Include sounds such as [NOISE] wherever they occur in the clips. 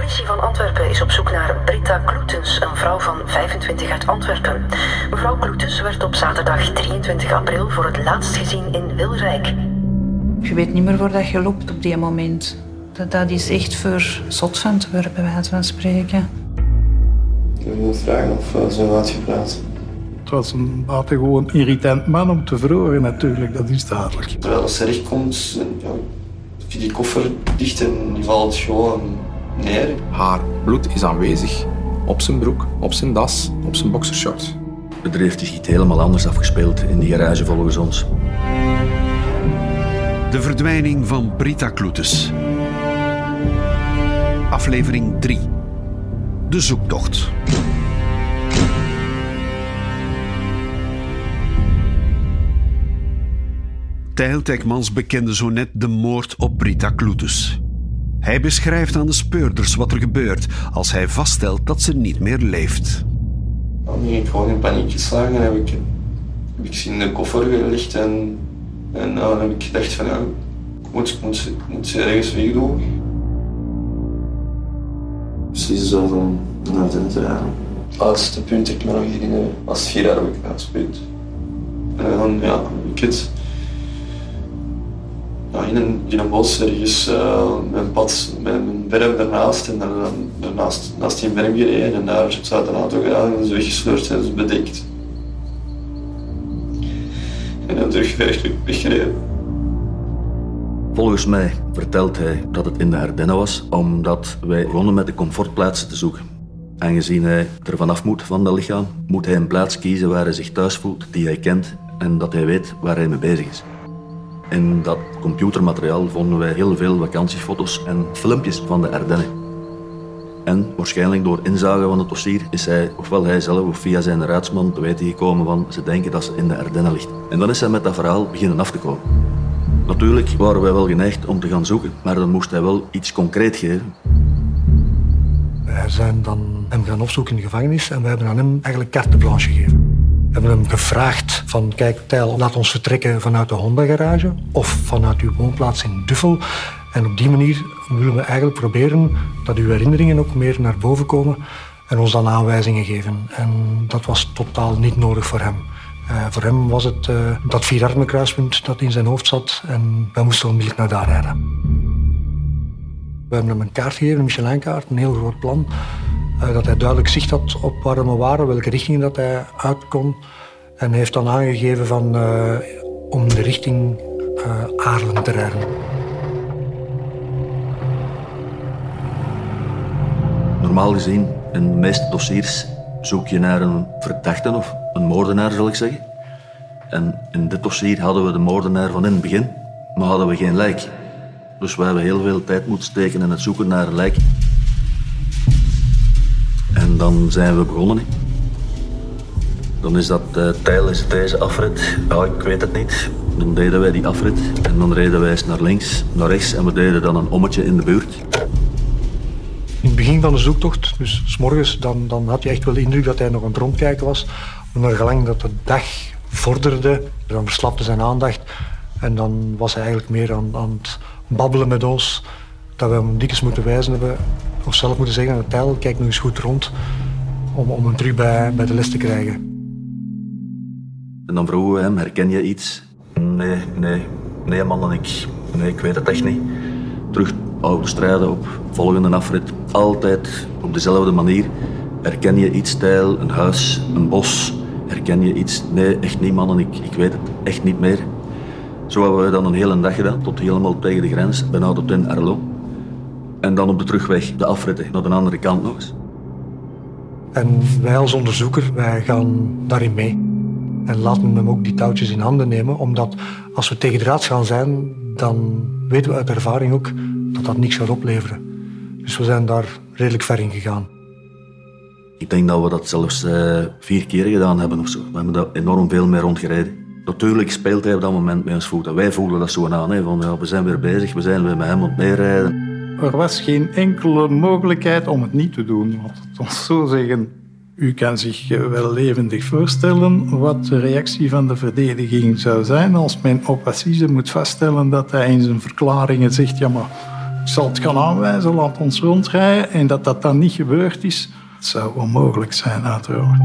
politie van Antwerpen is op zoek naar Britta Kloetens, een vrouw van 25 uit Antwerpen. Mevrouw Kloetens werd op zaterdag 23 april voor het laatst gezien in Wilrijk. Je weet niet meer waar dat je loopt op die moment. Dat, dat is echt voor zot van te worden, bij wijze van spreken. Ik wil vragen of uh, ze uitgepraat. Het was een buitengewoon irritant man om te verhoren natuurlijk, dat is duidelijk. Terwijl ze recht komt, ja, je die koffer dicht en die valt gewoon Haar bloed is aanwezig op zijn broek, op zijn das, op zijn boxershorts. Het bedrijf is iets helemaal anders afgespeeld in die garage volgens ons. De verdwijning van Brita Kloetes. Aflevering 3. De zoektocht. Tijl Tekmans bekende zo net de moord op Brita Kloetes. Hij beschrijft aan de speurders wat er gebeurt als hij vaststelt dat ze niet meer leeft. Dan ben ik gewoon in paniek geslagen en heb ik, heb ik ze in de koffer gelegd en, en dan heb ik gedacht van ja, ik moet, ik moet, ik moet ze ergens wegdoen. Precies zo van naar de terrein. Het laatste punt dat ik me nog herinner was vier jaar heb ik. En dan ja, heb ik het in, een, in een bos ergens uh, mijn pad, mijn berm daarnaast en dan, daarnaast naast die berm gereden en daar zat een auto gedaan en is weggesleurd en is bedekt. En dan terug weggereden. Volgens mij vertelt hij dat het in de Ardennen was, omdat wij begonnen met de comfortplaatsen te zoeken. Aangezien hij er vanaf moet van dat lichaam, moet hij een plaats kiezen waar hij zich thuis voelt, die hij kent en dat hij weet waar hij mee bezig is. In dat computermateriaal vonden wij heel veel vakantiefoto's en filmpjes van de Ardennen. En waarschijnlijk door inzage van het dossier is hij, ofwel hij zelf of via zijn raadsman, te weten gekomen van ze denken dat ze in de Ardennen ligt. En dan is hij met dat verhaal beginnen af te komen. Natuurlijk waren wij wel geneigd om te gaan zoeken, maar dan moest hij wel iets concreet geven. Wij zijn dan hem gaan opzoeken in de gevangenis en we hebben aan hem eigenlijk carte blanche gegeven. We hebben hem gevraagd van, kijk Tijl, laat ons vertrekken vanuit de Honda-garage of vanuit uw woonplaats in Duffel. En op die manier willen we eigenlijk proberen dat uw herinneringen ook meer naar boven komen en ons dan aanwijzingen geven. En dat was totaal niet nodig voor hem. Uh, voor hem was het uh, dat vierarmenkruispunt dat in zijn hoofd zat en wij moesten onmiddellijk naar daar rijden. We hebben hem een kaart gegeven, een Michelin-kaart, een heel groot plan. Uh, dat hij duidelijk zicht had op waar we waren, welke richting dat hij uit kon. En heeft dan aangegeven van, om de richting Aarlen te rijden. Normaal gezien, in de meeste dossiers zoek je naar een verdachte of een moordenaar, zal ik zeggen. En in dit dossier hadden we de moordenaar van in het begin, maar hadden we geen lijk. Dus we hebben heel veel tijd moeten steken in het zoeken naar een lijk. Dan zijn we begonnen. Dan is dat uh, tijdens deze afrit. Ja, ik weet het niet. Dan deden wij die afrit en dan reden wij eens naar links, naar rechts en we deden dan een ommetje in de buurt. In het begin van de zoektocht, dus s morgens, dan, dan had je echt wel de indruk dat hij nog aan het rondkijken was. Maar gelang dat de dag vorderde, dan verslapte zijn aandacht. En dan was hij eigenlijk meer aan, aan het babbelen met ons. Dat we dikwijls moeten wijzen hebben. Of zelf moeten zeggen aan Tijl, kijk nu eens goed rond. Om, om hem terug bij, bij de les te krijgen. En dan vroegen we hem, herken je iets? Nee, nee, nee man en ik. Nee, ik weet het echt niet. Terug oude strijden op, volgende afrit. Altijd op dezelfde manier. Herken je iets stijl, een huis, een bos? Herken je iets? Nee, echt niet mannen, ik, ik weet het echt niet meer. Zo hebben we dan een hele dag gedaan, tot helemaal tegen de grens, bijna tot in Arlo. En dan op de terugweg de afritten naar de andere kant nog eens. En wij als onderzoeker, wij gaan daarin mee. En laten hem ook die touwtjes in handen nemen, omdat als we tegen de raads gaan zijn, dan weten we uit ervaring ook dat dat niks gaat opleveren. Dus we zijn daar redelijk ver in gegaan. Ik denk dat we dat zelfs uh, vier keer gedaan hebben of zo. We hebben daar enorm veel mee rondgereden. Natuurlijk speelt hij op dat moment met ons voeten. Wij voelen dat zo aan, hè, van ja, we zijn weer bezig, we zijn weer met hem aan het meerijden. Er was geen enkele mogelijkheid om het niet te doen. Want het ons zo zeggen, u kan zich wel levendig voorstellen wat de reactie van de verdediging zou zijn als men op assise moet vaststellen dat hij in zijn verklaringen zegt, ja maar zal het gaan aanwijzen, laat ons rondrijden. En dat dat dan niet gebeurd is, zou onmogelijk zijn, uiteraard.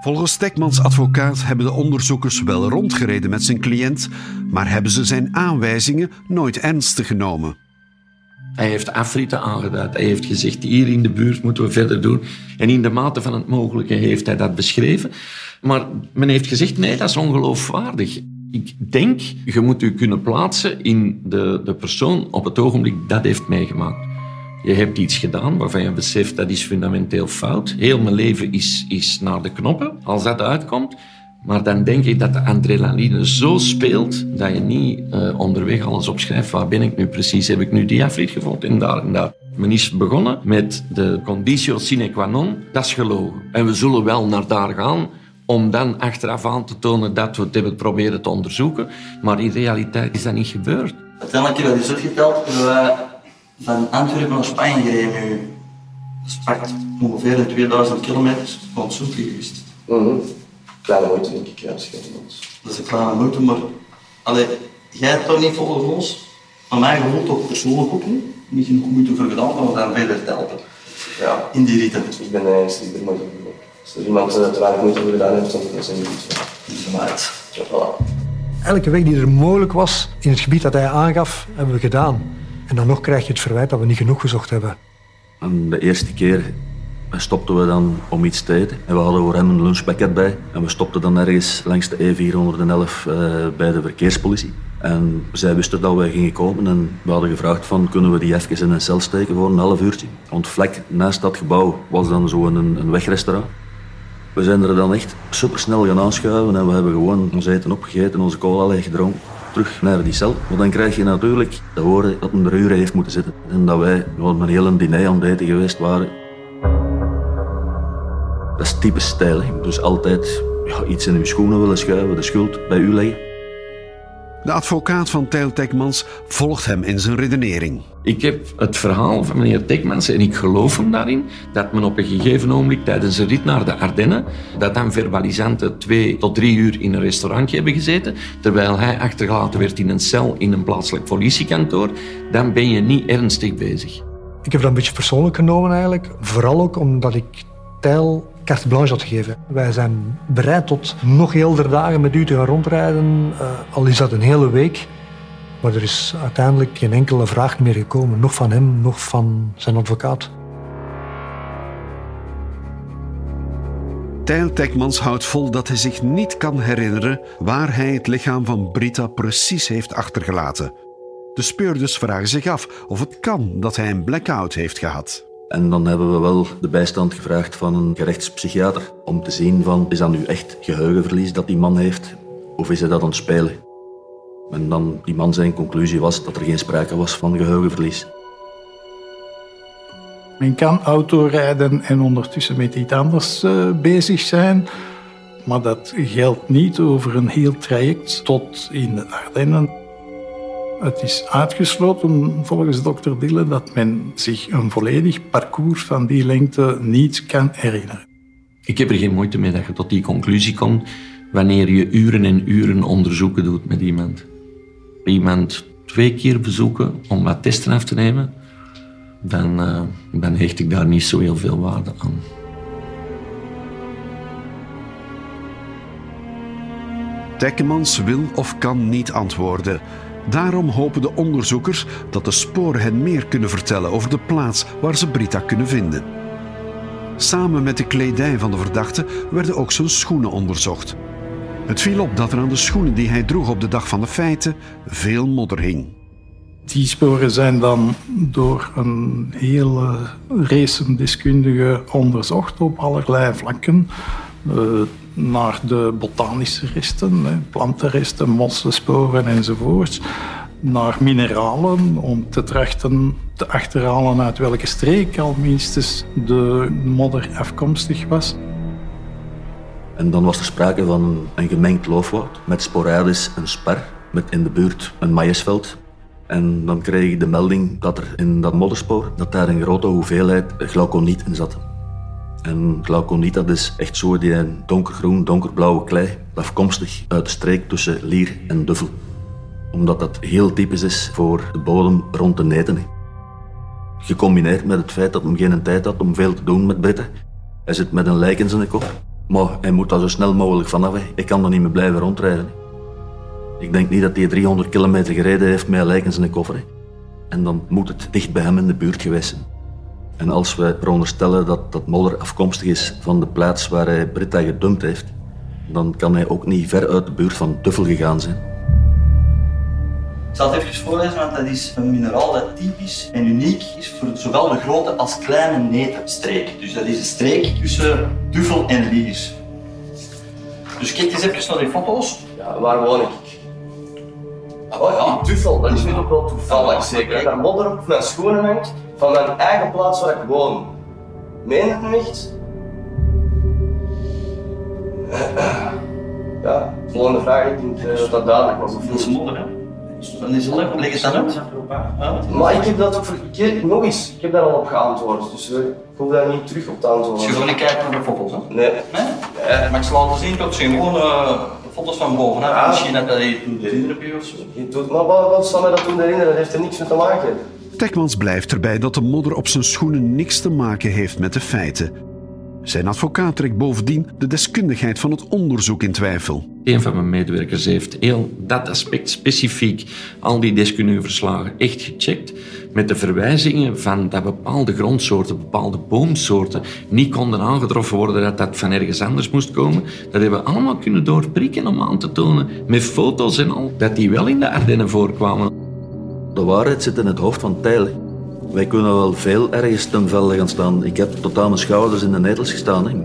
Volgens Stekmans advocaat hebben de onderzoekers wel rondgereden met zijn cliënt, maar hebben ze zijn aanwijzingen nooit ernstig genomen. Hij heeft afritten aangeduid. Hij heeft gezegd, hier in de buurt moeten we verder doen. En in de mate van het mogelijke heeft hij dat beschreven. Maar men heeft gezegd, nee, dat is ongeloofwaardig. Ik denk, je moet u kunnen plaatsen in de, de persoon op het ogenblik dat heeft meegemaakt. Je hebt iets gedaan waarvan je beseft dat is fundamenteel fout. Heel mijn leven is, is naar de knoppen als dat uitkomt. Maar dan denk ik dat de adrenaline zo speelt dat je niet uh, onderweg alles opschrijft. Waar ben ik nu precies? Heb ik nu die afrit gevonden en daar en daar? Men is begonnen met de conditio sine qua non. Dat is gelogen. En we zullen wel naar daar gaan om dan achteraf aan te tonen dat we het hebben proberen te onderzoeken. Maar in realiteit is dat niet gebeurd. Uiteindelijk hebben we dus uitgeteld. We van Antwerpen naar Spanje gereden nu. Dat is ongeveer 2000 kilometer van zoek geweest. Mm -hmm. Kleine moeite, denk ik, ja. Dat is een kleine moeite, maar... Allee, jij hebt toch niet volgens ons? Aan mij gevoel toch persoonlijk ook niet. Niet genoeg moeite voor gedaan, maar we zijn verder te helpen. Ja. In die ritten. Ik ben de enige die er moeite voor Als er iemand uh, te weinig moeite voor gedaan heeft, dan is het niet goed. Dus ja, voilà. Elke weg die er mogelijk was in het gebied dat hij aangaf, hebben we gedaan. En dan nog krijg je het verwijt dat we niet genoeg gezocht hebben. En de eerste keer stopten we dan om iets te eten. En we hadden voor hem een lunchpakket bij. En we stopten dan ergens langs de E411 uh, bij de verkeerspolitie. En zij wisten dat wij gingen komen en we hadden gevraagd van kunnen we die even in een cel steken voor een half uurtje. Want vlak naast dat gebouw was dan zo'n een, een wegrestaurant. We zijn er dan echt supersnel gaan aanschuiven en we hebben gewoon ons eten opgegeten, onze cola leeg gedronken terug naar die cel. Maar dan krijg je natuurlijk te horen dat een er uren heeft moeten zitten. En dat wij gewoon een hele diner aan het eten geweest waren. Dat is typisch stijl. Dus altijd ja, iets in uw schoenen willen schuiven, de schuld bij u leggen. De advocaat van Tijl Tekmans volgt hem in zijn redenering. Ik heb het verhaal van meneer Tekmans en ik geloof hem daarin dat men op een gegeven ogenblik tijdens een rit naar de Ardennen, dat dan verbalisanten twee tot drie uur in een restaurantje hebben gezeten, terwijl hij achtergelaten werd in een cel in een plaatselijk politiekantoor, dan ben je niet ernstig bezig. Ik heb dat een beetje persoonlijk genomen eigenlijk. Vooral ook omdat ik Tijl carte blanche had gegeven. Wij zijn bereid tot nog heel dagen met u te gaan rondrijden, uh, al is dat een hele week. Maar er is uiteindelijk geen enkele vraag meer gekomen, nog van hem, nog van zijn advocaat. Tijl Tekmans houdt vol dat hij zich niet kan herinneren waar hij het lichaam van Brita precies heeft achtergelaten. De speurders vragen zich af of het kan dat hij een blackout heeft gehad. En dan hebben we wel de bijstand gevraagd van een gerechtspsychiater om te zien van is dat nu echt geheugenverlies dat die man heeft of is hij dat aan het spelen? En dan die man zijn conclusie was dat er geen sprake was van geheugenverlies. Men kan autorijden en ondertussen met iets anders uh, bezig zijn. Maar dat geldt niet over een heel traject tot in de Ardennen. Het is uitgesloten volgens dokter Dille dat men zich een volledig parcours van die lengte niet kan herinneren. Ik heb er geen moeite mee dat je tot die conclusie komt wanneer je uren en uren onderzoeken doet met iemand. Iemand twee keer bezoeken om wat testen af te nemen, dan, uh, dan hecht ik daar niet zo heel veel waarde aan. Tekkemans wil of kan niet antwoorden. Daarom hopen de onderzoekers dat de sporen hen meer kunnen vertellen over de plaats waar ze Brita kunnen vinden. Samen met de kledij van de verdachte werden ook zijn schoenen onderzocht. Het viel op dat er aan de schoenen die hij droeg op de dag van de feiten veel modder hing. Die sporen zijn dan door een hele race onderzocht op allerlei vlakken. Naar de botanische resten, plantenresten, mossensporen enzovoort. Naar mineralen om te trachten te achterhalen uit welke streek al minstens de modder afkomstig was. En dan was er sprake van een gemengd loofwoud met sporadisch een spar, met in de buurt een maïsveld. En dan kreeg ik de melding dat er in dat modderspoor dat daar een grote hoeveelheid glauconiet in zat. En glauconiet, dat is echt zo die donkergroen, donkerblauwe klei, afkomstig uit de streek tussen Lier en Duvel. Omdat dat heel typisch is voor de bodem rond de neten. Gecombineerd met het feit dat hij geen tijd had om veel te doen met Britten. Hij zit met een lijk in zijn kop. Maar hij moet daar zo snel mogelijk vanaf. Ik kan er niet meer blijven rondrijden. Ik denk niet dat hij 300 kilometer gereden heeft met een lijk in zijn koffer. En dan moet het dicht bij hem in de buurt geweest zijn. En als we veronderstellen dat dat modder afkomstig is van de plaats waar hij Britta gedumpt heeft, dan kan hij ook niet ver uit de buurt van Duffel gegaan zijn. Ik zal het even voorlezen, want dat is een mineraal dat typisch en uniek is voor zowel de grote als kleine netenstreek. Dus dat is een streek tussen Duvel en Liers. Dus kijk eens even naar die foto's. Ja, waar woon ik? Oh ja, Duffel, dat is nu toch wel toevallig zeker. Dat daar modder op mijn schoenen hangt van mijn eigen plaats waar ik woon. Meen je het nu echt? [CLEARS THROAT] Ja, volgende vraag. Ik denk eh, dat dat duidelijk was. Of Dat is modder, hè? Dan is het leuk, leg het dan uit. Maar ik heb dat ook... ver- Ik, heb- nog eens, ik heb daar al op geantwoord. Dus ik hoef daar niet terug op te antwoorden. Als je gewoon niet kijkt naar de foto's, hè? Nee. Nee? Maar ik zal laten zien, dat zijn gewoon eh, foto's van bovenaf. Ja. Misschien dat dat je toen herinneren of zo. Je doet, maar wat, wat zal mij dat doen herinneren? Dat heeft er niks mee te maken. Tekmans blijft erbij dat de modder op zijn schoenen niks te maken heeft met de feiten. Zijn advocaat trekt bovendien de deskundigheid van het onderzoek in twijfel. Een van mijn medewerkers heeft heel dat aspect specifiek, al die deskundige verslagen, echt gecheckt. Met de verwijzingen van dat bepaalde grondsoorten, bepaalde boomsoorten niet konden aangetroffen worden dat dat van ergens anders moest komen. Dat hebben we allemaal kunnen doorprikken om aan te tonen, met foto's en al, dat die wel in de Ardennen voorkwamen. De waarheid zit in het hoofd van Tijl. Wij kunnen wel veel ergens ten velde gaan staan. Ik heb tot aan mijn schouders in de netels gestaan. hè.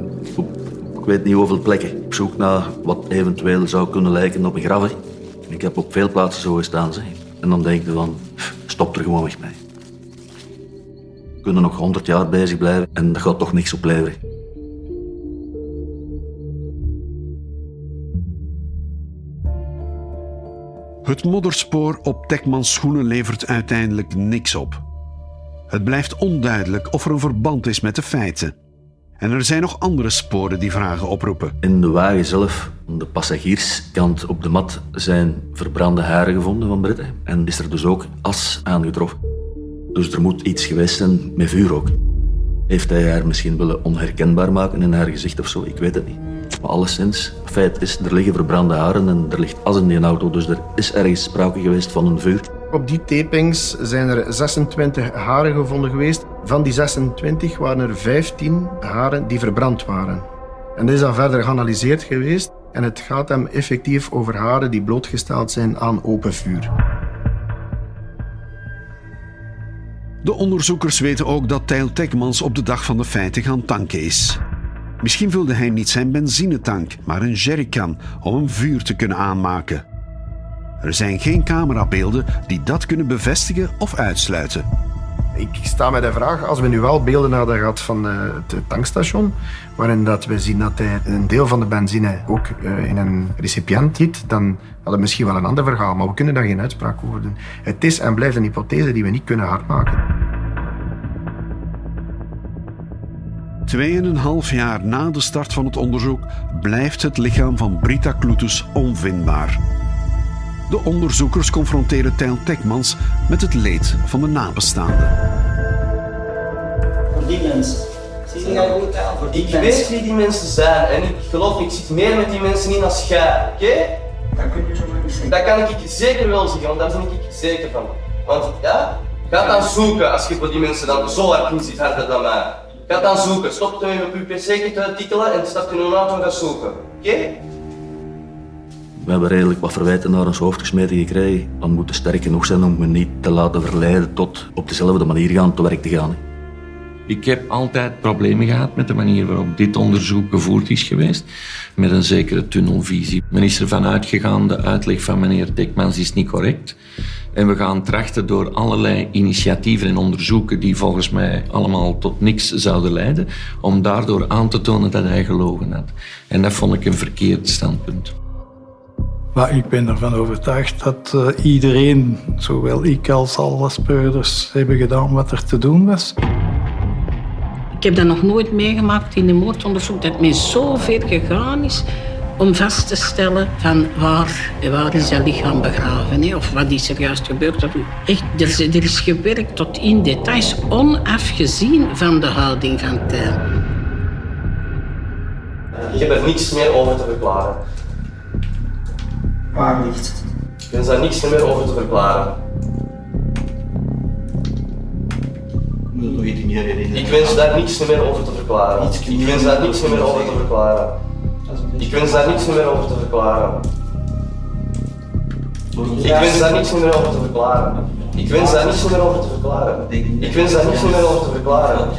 Ik weet niet hoeveel plekken. Op zoek naar wat eventueel zou kunnen lijken op een graf. Ik heb op veel plaatsen zo gestaan. En dan denk je van, stop er gewoon weg mee. We kunnen nog honderd jaar bezig blijven en dat gaat toch niks opleveren. Het modderspoor op Tekmans schoenen levert uiteindelijk niks op. Het blijft onduidelijk of er een verband is met de feiten. En er zijn nog andere sporen die vragen oproepen. In de wagen zelf, de passagierskant op de mat, zijn verbrande haren gevonden van Britte. En is er dus ook as aangetroffen. Dus er moet iets geweest zijn met vuur ook. Heeft hij haar misschien willen onherkenbaar maken in haar gezicht of zo? Ik weet het niet. Maar alleszins, feit is, er liggen verbrande haren en er ligt as in die auto. Dus er is ergens sprake geweest van een vuur. Op die tapings zijn er 26 haren gevonden geweest. Van die 26 waren er 15 haren die verbrand waren. En dat is dan verder geanalyseerd geweest. En het gaat hem effectief over haren die blootgesteld zijn aan open vuur. De onderzoekers weten ook dat Tijl Tekmans op de dag van de feiten gaan tanken is. Misschien vulde hij niet zijn benzinetank, maar een jerrycan om een vuur te kunnen aanmaken. Er zijn geen camerabeelden die dat kunnen bevestigen of uitsluiten. Ik sta met de vraag, als we nu wel beelden hadden gehad van eh, het tankstation, waarin dat we zien dat hij een deel van de benzine ook eh, in een recipiënt giet, dan hadden we misschien wel een ander verhaal, maar we kunnen daar geen uitspraak over doen. Het is en blijft een hypothese die we niet kunnen hardmaken. Tweeënhalf jaar na de start van het onderzoek blijft het lichaam van Brita Kloetus onvindbaar. De onderzoekers confronteren Tijl Tekmans met het leed van de nabestaanden. Voor die mensen. Zie je dat goed aan? Voor die Ik mensen. weet wie die mensen zijn en ik geloof ik zit meer met die mensen in als jij, oké? Dat kun je zo maar niet zeggen. Dat kan ik je zeker wel zeggen, want daar ben ik zeker van. Want ja, ga dan zoeken als je voor die mensen dan zo hard in zit, harder dan mij. Ga dan zoeken, stop met je pc te tikkelen en stap in een auto en ga zoeken, oké? We hebben redelijk wat verwijten naar ons hoofd gesmeten gekregen. Dan moet het sterk genoeg zijn om me niet te laten verleiden tot op dezelfde manier gaan te werk te gaan. Ik heb altijd problemen gehad met de manier waarop dit onderzoek gevoerd is geweest. Met een zekere tunnelvisie. Men is ervan uitgegaan, de uitleg van meneer Dekmans is niet correct. En we gaan trachten door allerlei initiatieven en onderzoeken die volgens mij allemaal tot niks zouden leiden, om daardoor aan te tonen dat hij gelogen had. En dat vond ik een verkeerd standpunt. Maar ik ben ervan overtuigd dat eh, iedereen, zowel ik als alle speurders, hebben gedaan wat er te doen was. Ik heb dat nog nooit meegemaakt in een moordonderzoek, dat men zo ver gegaan is om vast te stellen van waar, waar is dat lichaam begraven hè? of wat is er juist gebeurd. Echt, er, is- er is gewerkt tot in details, onafgezien van de houding van Tijl. Ik heb er niets meer over te verklaren. Waar ligt? Ik wens daar niets meer over te verklaren. Dat weet ik niet herinneren. Ik wens daar niets meer over te verklaren. Ik wens daar niets meer over te verklaren. Ik wens daar niets meer over te verklaren. Ik wens daar niets meer over te verklaren. Ik wens daar niets meer over te verklaren. Ik wens daar niets meer over te verklaren.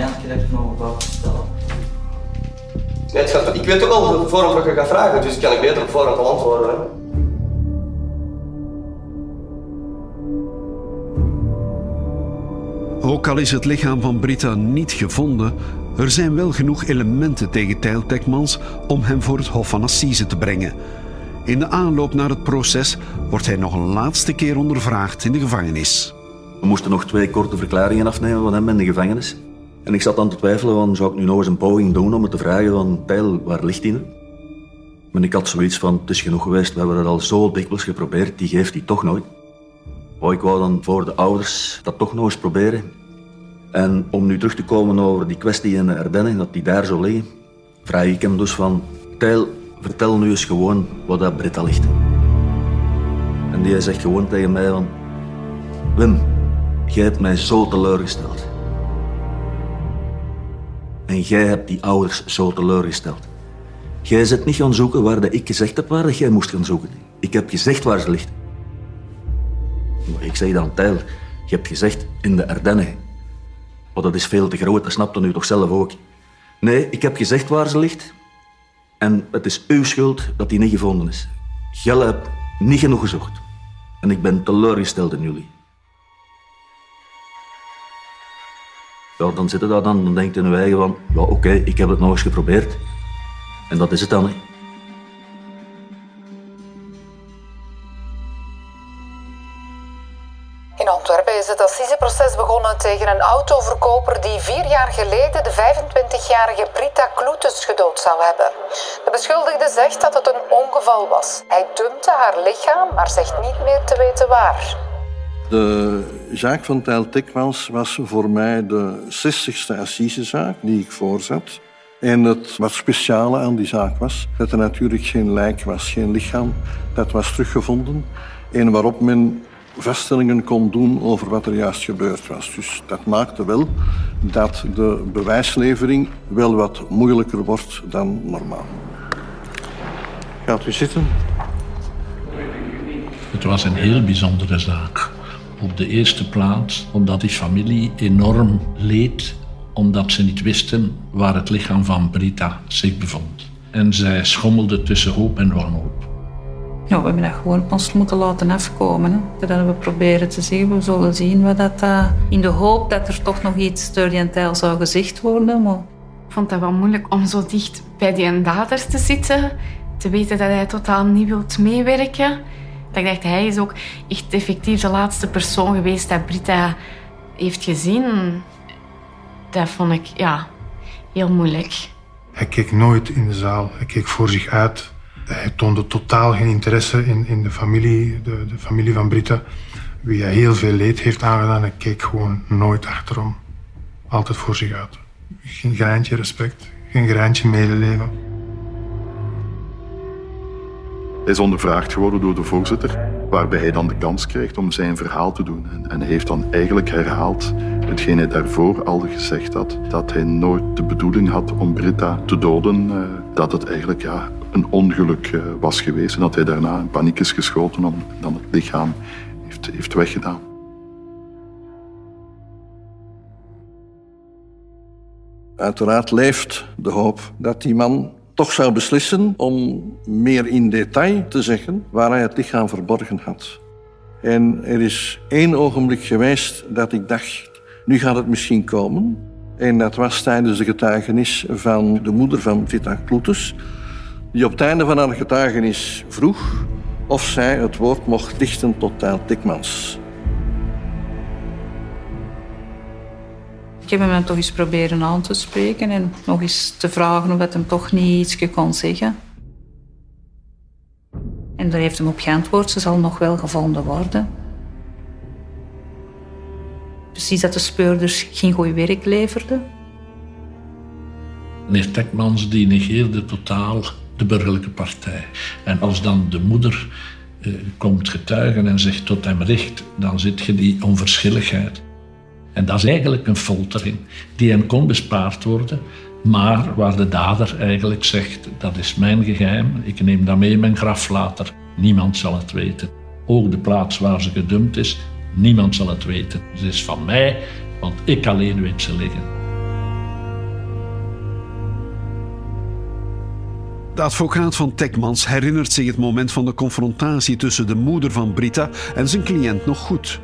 Nee, het gaat, ik weet ook al voorhand wat je gaat vragen, dus kan ik beter op voorhand antwoorden. Ook al is het lichaam van Britta niet gevonden, er zijn wel genoeg elementen tegen Tijl Tekmans om hem voor het Hof van Assise te brengen. In de aanloop naar het proces wordt hij nog een laatste keer ondervraagd in de gevangenis. We moesten nog twee korte verklaringen afnemen van hem in de gevangenis. En ik zat aan te twijfelen, van, zou ik nu nog eens een poging doen om het te vragen van, Tijl, waar ligt hij? Maar ik had zoiets van, het is genoeg geweest, we hebben het al zo dikwijls geprobeerd, die geeft hij toch nooit. Maar ik wou dan voor de ouders dat toch nog eens proberen. En om nu terug te komen over die kwestie in de Ardennen, dat die daar zo liggen, vraag ik hem dus van, Tijl, vertel nu eens gewoon wat dat Britta ligt. En die zegt gewoon tegen mij van, Wim, jij hebt mij zo teleurgesteld. En jij hebt die ouders zo teleurgesteld. Jij bent niet gaan zoeken waar dat ik gezegd heb waar dat jij moest gaan zoeken. Ik heb gezegd waar ze ligt. Maar ik zeg dan, Tijl, je hebt gezegd in de Ardennen. Maar dat is veel te groot, dat snapt u toch zelf ook. Nee, ik heb gezegd waar ze ligt. En het is uw schuld dat die niet gevonden is. Jij hebt niet genoeg gezocht. En ik ben teleurgesteld in jullie. Ja, dan zit je daar dan, dan denkt in je eigen van, ja oké, ik heb het nog eens geprobeerd. En dat is het dan. Het assiseproces begonnen tegen een autoverkoper die vier jaar geleden de 25-jarige Brita Kloetes gedood zou hebben. De beschuldigde zegt dat het een ongeval was. Hij dumpte haar lichaam, maar zegt niet meer te weten waar. De zaak van Tijl Tikmans was voor mij de 60ste assisezaak die ik voorzat. En het wat speciale aan die zaak was dat er natuurlijk geen lijk was, geen lichaam dat was teruggevonden. En waarop men vaststellingen kon doen over wat er juist gebeurd was. Dus dat maakte wel dat de bewijslevering wel wat moeilijker wordt dan normaal. Gaat u zitten. Het was een heel bijzondere zaak. Op de eerste plaats omdat die familie enorm leed omdat ze niet wisten waar het lichaam van Brita zich bevond. En zij schommelde tussen hoop en wanhoop. Ja, we hebben dat gewoon op ons moeten laten afkomen. Hè. Dat hebben we proberen te zien. We zullen zien wat dat... eh, in de hoop dat er toch nog iets door die tijl zou gezegd worden. Maar Ik vond dat wel moeilijk om zo dicht bij die dader te zitten. Te weten dat hij totaal niet wilt meewerken. Dat ik dacht, hij is ook echt effectief de laatste persoon geweest dat Britta heeft gezien. Dat vond ik, ja, heel moeilijk. Hij keek nooit in de zaal. Hij keek voor zich uit. Hij toonde totaal geen interesse in, in de, familie, de, de familie van Britta, wie hij heel veel leed heeft aangedaan. Hij keek gewoon nooit achterom. Altijd voor zich uit. Geen greintje respect, geen greintje medeleven. Hij is ondervraagd geworden door de voorzitter, waarbij hij dan de kans krijgt om zijn verhaal te doen. En, en hij heeft dan eigenlijk herhaald hetgeen hij daarvoor al gezegd had, dat hij nooit de bedoeling had om Britta te doden, eh, dat het eigenlijk ja, een ongeluk eh, was geweest en dat hij daarna in paniek is geschoten en dan het lichaam heeft, heeft weggedaan. Uiteraard leeft de hoop dat die man toch zou beslissen om meer in detail te zeggen waar hij het lichaam verborgen had. En er is één ogenblik geweest dat ik dacht, nu gaat het misschien komen. En dat was tijdens de getuigenis van de moeder van Vita Kloetus, die op het einde van haar getuigenis vroeg of zij het woord mocht richten tot Tijl Tikmans. Ik heb hem dan toch eens proberen aan te spreken en nog eens te vragen of hij hem toch niet iets kon zeggen. En daar heeft hem op geantwoord, ze zal nog wel gevonden worden. Precies dat de speurders geen goed werk leverden. Meneer Tekmans die negeerde totaal de burgerlijke partij. En als dan de moeder eh, komt getuigen en zegt tot hem richt, dan zit je die onverschilligheid. En dat is eigenlijk een foltering die hem kon bespaard worden, maar waar de dader eigenlijk zegt, dat is mijn geheim, ik neem dat mee in mijn graf later. Niemand zal het weten. Ook de plaats waar ze gedumpt is, niemand zal het weten. Ze is van mij, want ik alleen weet ze liggen. De advocaat van Tekmans herinnert zich het moment van de confrontatie tussen de moeder van Brita en zijn cliënt nog goed.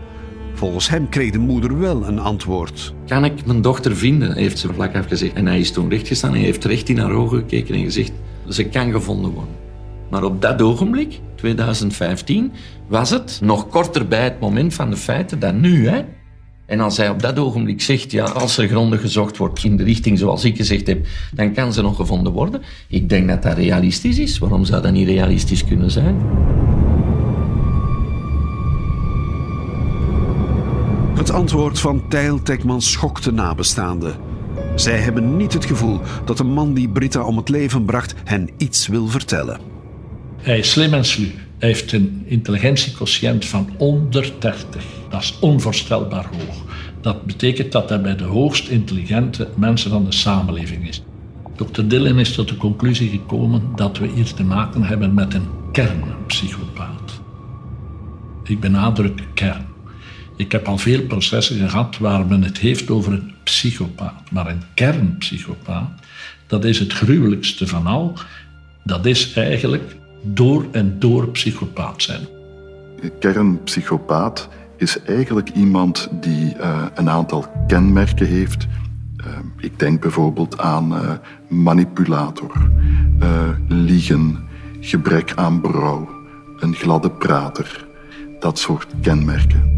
Volgens hem kreeg de moeder wel een antwoord. Kan ik mijn dochter vinden, heeft ze vlak af gezegd. En hij is toen rechtgestaan en heeft recht in haar ogen gekeken en gezegd, ze kan gevonden worden. Maar op dat ogenblik, 2015, was het nog korter bij het moment van de feiten dan nu. Hè? En als hij op dat ogenblik zegt, ja, als er grondig gezocht wordt in de richting zoals ik gezegd heb, dan kan ze nog gevonden worden. Ik denk dat dat realistisch is. Waarom zou dat niet realistisch kunnen zijn? Het antwoord van Tijl Tekmans schokte nabestaanden. Zij hebben niet het gevoel dat de man die Britta om het leven bracht hen iets wil vertellen. Hij is slim en sluw. Heeft een intelligentiequotient van onder 30. Dat is onvoorstelbaar hoog. Dat betekent dat hij bij de hoogst intelligente mensen van de samenleving is. Dr. Dillon is tot de conclusie gekomen dat we hier te maken hebben met een kernpsychopaat. Ik benadruk kern. Ik heb al veel processen gehad waar men het heeft over een psychopaat. Maar een kernpsychopaat, dat is het gruwelijkste van al. Dat is eigenlijk door en door psychopaat zijn. Een kernpsychopaat is eigenlijk iemand die uh, een aantal kenmerken heeft. Uh, ik denk bijvoorbeeld aan uh, manipulator, liegen, gebrek aan brouw, een gladde prater. Dat soort kenmerken.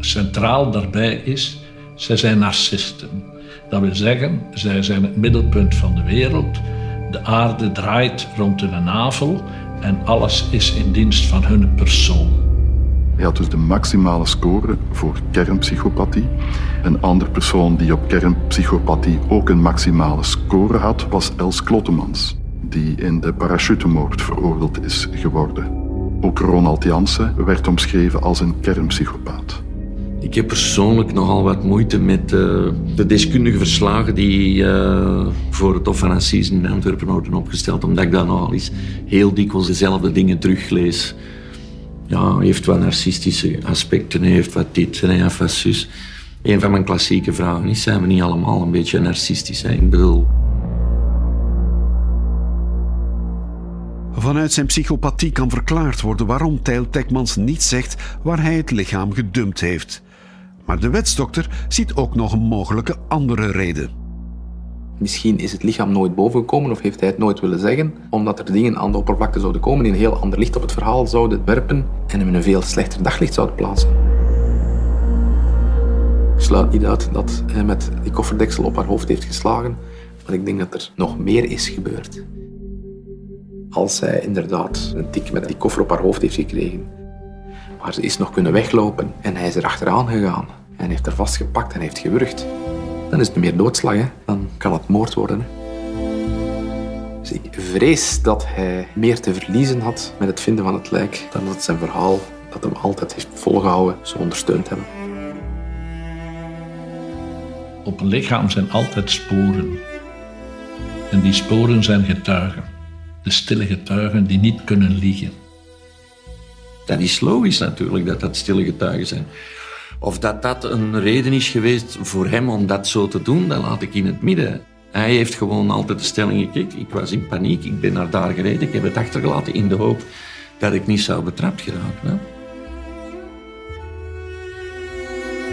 Centraal daarbij is, zij zijn narcisten. Dat wil zeggen, zij zijn het middelpunt van de wereld. De aarde draait rond hun navel en alles is in dienst van hun persoon. Hij had dus de maximale score voor kernpsychopathie. Een andere persoon die op kernpsychopathie ook een maximale score had, was Els Klottemans, die in de parachutemoord veroordeeld is geworden. Ook Ronald Jansen werd omschreven als een kernpsychopaat. Ik heb persoonlijk nogal wat moeite met uh, de deskundige verslagen die uh, voor het Hof van Assise in Antwerpen worden opgesteld, omdat ik daar nogal eens heel dikwijls dezelfde dingen teruglees. Ja, heeft wat narcistische aspecten, heeft wat dit en heeft wat zus. Een van mijn klassieke vragen is, zijn we niet allemaal een beetje narcistisch? Hè? Ik bedoel... Vanuit zijn psychopathie kan verklaard worden waarom Tijl Tekmans niet zegt waar hij het lichaam gedumpt heeft. Maar de wetsdokter ziet ook nog een mogelijke andere reden. Misschien is het lichaam nooit bovengekomen of heeft hij het nooit willen zeggen, omdat er dingen aan de oppervlakte zouden komen die een heel ander licht op het verhaal zouden werpen en hem in een veel slechter daglicht zouden plaatsen. Ik sluit niet uit dat hij met die kofferdeksel op haar hoofd heeft geslagen, maar ik denk dat er nog meer is gebeurd. Als zij inderdaad een tik met die koffer op haar hoofd heeft gekregen, maar ze is nog kunnen weglopen en hij is er achteraan gegaan en heeft haar vastgepakt en heeft gewurgd. Dan is het meer doodslag, dan kan het moord worden. Dus ik vrees dat hij meer te verliezen had met het vinden van het lijk dan dat zijn verhaal, dat hem altijd heeft volgehouden, zo ondersteund hebben. Op een lichaam zijn altijd sporen. En die sporen zijn getuigen. De stille getuigen die niet kunnen liegen. Dat is logisch natuurlijk dat dat stille getuigen zijn. Of dat dat een reden is geweest voor hem om dat zo te doen, dat laat ik in het midden. Hij heeft gewoon altijd de stelling gekeken. Ik was in paniek, ik ben naar daar gereden, ik heb het achtergelaten in de hoop dat ik niet zou betrapt geraken.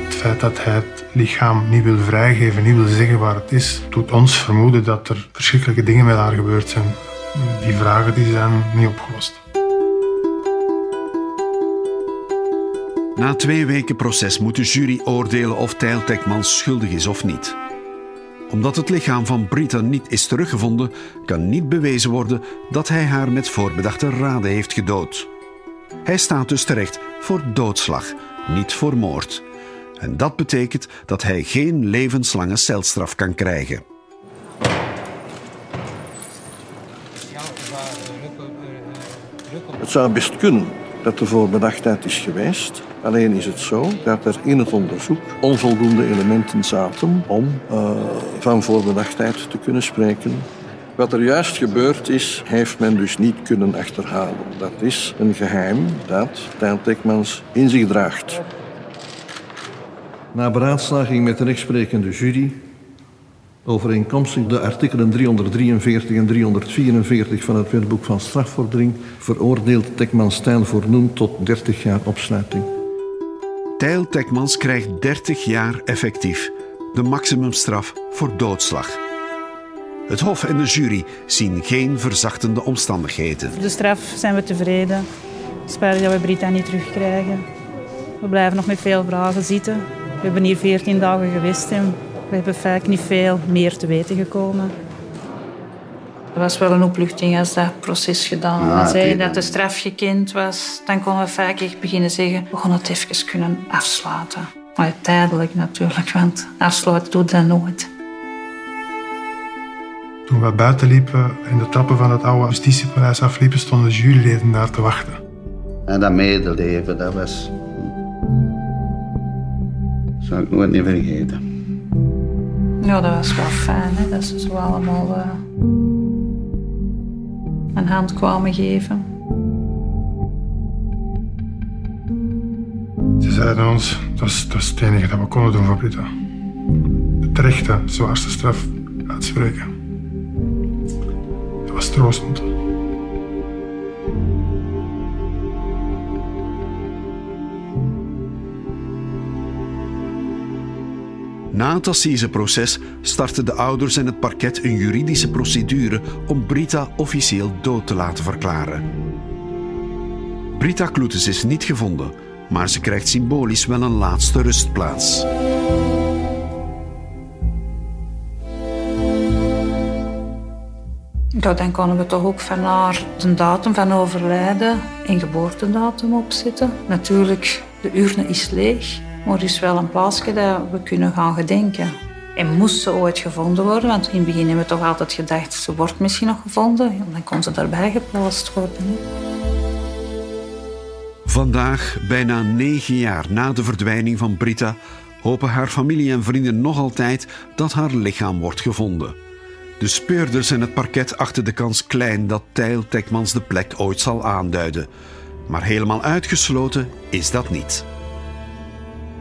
Het feit dat hij het lichaam niet wil vrijgeven, niet wil zeggen waar het is, doet ons vermoeden dat er verschrikkelijke dingen met haar gebeurd zijn. Die vragen die zijn niet opgelost. Na twee weken proces moet de jury oordelen of Tijl Tekmans schuldig is of niet. Omdat het lichaam van Brita niet is teruggevonden, kan niet bewezen worden dat hij haar met voorbedachte raden heeft gedood. Hij staat dus terecht voor doodslag, niet voor moord. En dat betekent dat hij geen levenslange celstraf kan krijgen. Het zou best kunnen dat er voorbedachtheid is geweest. Alleen is het zo dat er in het onderzoek onvoldoende elementen zaten om uh, van voorbedachtheid te kunnen spreken. Wat er juist gebeurd is, heeft men dus niet kunnen achterhalen. Dat is een geheim dat Tijn Tekmans in zich draagt. Na beraadslaging met de rechtsprekende jury, overeenkomstig de artikelen 343 en 344 van het wetboek van strafvordering, veroordeelt Tekmans Tijl voornoemd tot 30 jaar opsluiting. Tijl Tekmans krijgt 30 jaar effectief, de maximumstraf voor doodslag. Het Hof en de jury zien geen verzachtende omstandigheden. Voor de straf zijn we tevreden. Spijtig dat we Brita niet terugkrijgen. We blijven nog met veel vragen zitten. We hebben hier 14 dagen geweest en we hebben vaak niet veel meer te weten gekomen. Het was wel een opluchting als dat proces gedaan Ja, was. oké. dat de straf gekend was, dan konden we vaak echt beginnen zeggen... we gaan het even kunnen afsluiten. Maar ja, tijdelijk natuurlijk, want afsluiten doet dat nooit. Toen we buiten liepen en de trappen van het oude justitiepaleis afliepen, stonden de juryleden daar te wachten. En dat medeleven, dat was... Dat zal ik nooit niet vergeten. Ja, dat was wel fijn, dat ze zo allemaal eh, een hand kwamen geven. Ze zeiden ons, dat is, dat het enige dat we konden doen voor Brita. De terechte, zwaarste straf uitspreken. Dat was troostend. Na het assiseproces starten de ouders en het parket een juridische procedure om Brita officieel dood te laten verklaren. Brita Kloetes is niet gevonden, maar ze krijgt symbolisch wel een laatste rustplaats. Ja, dan konden we toch ook van haar de datum van overlijden en geboortedatum opzetten. Natuurlijk, de urne is leeg, maar er is wel een plaatsje dat we kunnen gaan gedenken. En moest ze ooit gevonden worden, want in het begin hebben we toch altijd gedacht, ze wordt misschien nog gevonden, dan kon ze daarbij geplaatst worden. Vandaag, bijna negen jaar na de verdwijning van Brita, hopen haar familie en vrienden nog altijd dat haar lichaam wordt gevonden. De speurders en het parket achten de kans klein dat Tijl Tekmans de plek ooit zal aanduiden. Maar helemaal uitgesloten is dat niet.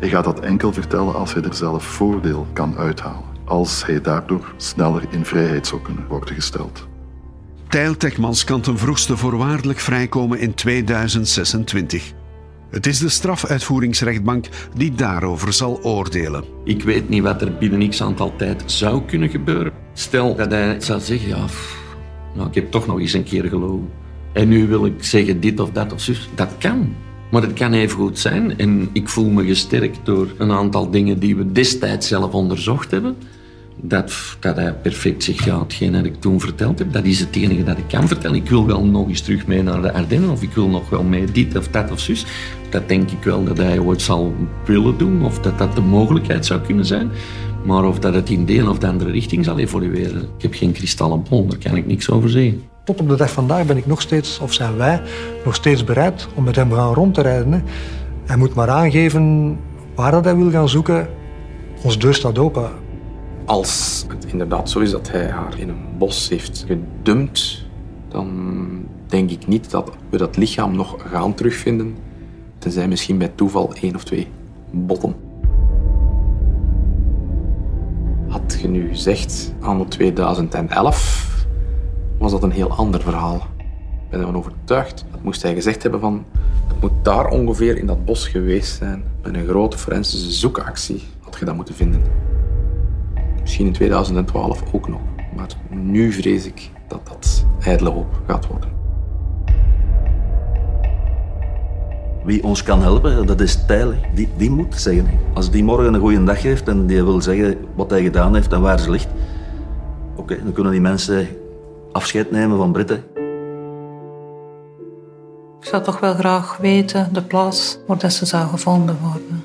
Hij gaat dat enkel vertellen als hij er zelf voordeel kan uithalen. Als hij daardoor sneller in vrijheid zou kunnen worden gesteld. Tijl Tekmans kan ten vroegste voorwaardelijk vrijkomen in 2026. Het is de strafuitvoeringsrechtbank die daarover zal oordelen. Ik weet niet wat er binnen x aantal tijd zou kunnen gebeuren. Stel dat hij zou zeggen, ja, pff, nou, ik heb toch nog eens een keer gelogen. En nu wil ik zeggen dit of dat of zus. Dat kan. Maar het kan even goed zijn. En ik voel me gesterkt door een aantal dingen die we destijds zelf onderzocht hebben. Dat, dat hij perfect zegt, ja, hetgeen dat ik toen verteld heb, dat is het enige dat ik kan vertellen. Ik wil wel nog eens terug mee naar de Ardennen, of ik wil nog wel mee dit of dat of zus. Dat denk ik wel dat hij ooit zal willen doen, of dat dat de mogelijkheid zou kunnen zijn. Maar of dat het in de een of de andere richting zal evolueren, ik heb geen kristallenbol, daar kan ik niks over zeggen. Tot op de dag van vandaag ben ik nog steeds, of zijn wij, nog steeds bereid om met hem gaan rond te rijden. Hij moet maar aangeven waar dat hij wil gaan zoeken. Ons deur staat open. Als het inderdaad zo is dat hij haar in een bos heeft gedumpt, dan denk ik niet dat we dat lichaam nog gaan terugvinden. Tenzij misschien bij toeval één of twee botten. Had je nu gezegd anno 2011, was dat een heel ander verhaal. Ik ben ervan overtuigd. Dat moest hij gezegd hebben van... Het moet daar ongeveer in dat bos geweest zijn. Met een grote forensische zoekactie had je dat moeten vinden. Misschien in 2012 ook nog. Maar nu vrees ik dat dat ijdele hoop gaat worden. Wie ons kan helpen, dat is Tijl. Die, die moet zeggen. Als die morgen een goede dag heeft en die wil zeggen wat hij gedaan heeft en waar ze ligt, oké, dan kunnen die mensen afscheid nemen van Britten. Ik zou toch wel graag weten de plaats waar dat ze zou gevonden worden.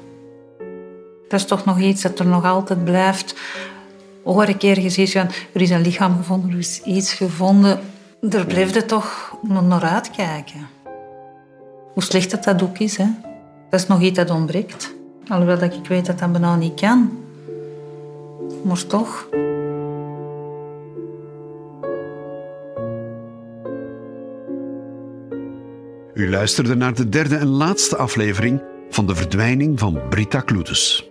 Dat is toch nog iets dat er nog altijd blijft. Hoor een keer gezien van, er is een lichaam gevonden, er is iets gevonden. Er blijft het toch naar uitkijken. Hoe slecht dat dat ook is, hè. Dat is nog iets dat ontbreekt. Alhoewel dat ik weet dat dat bijna niet kan. Maar toch... U luisterde naar de derde en laatste aflevering van de verdwijning van Brita Kloetes.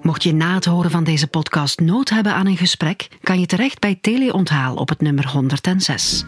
Mocht je na het horen van deze podcast nood hebben aan een gesprek, kan je terecht bij Teleonthaal op het nummer 106.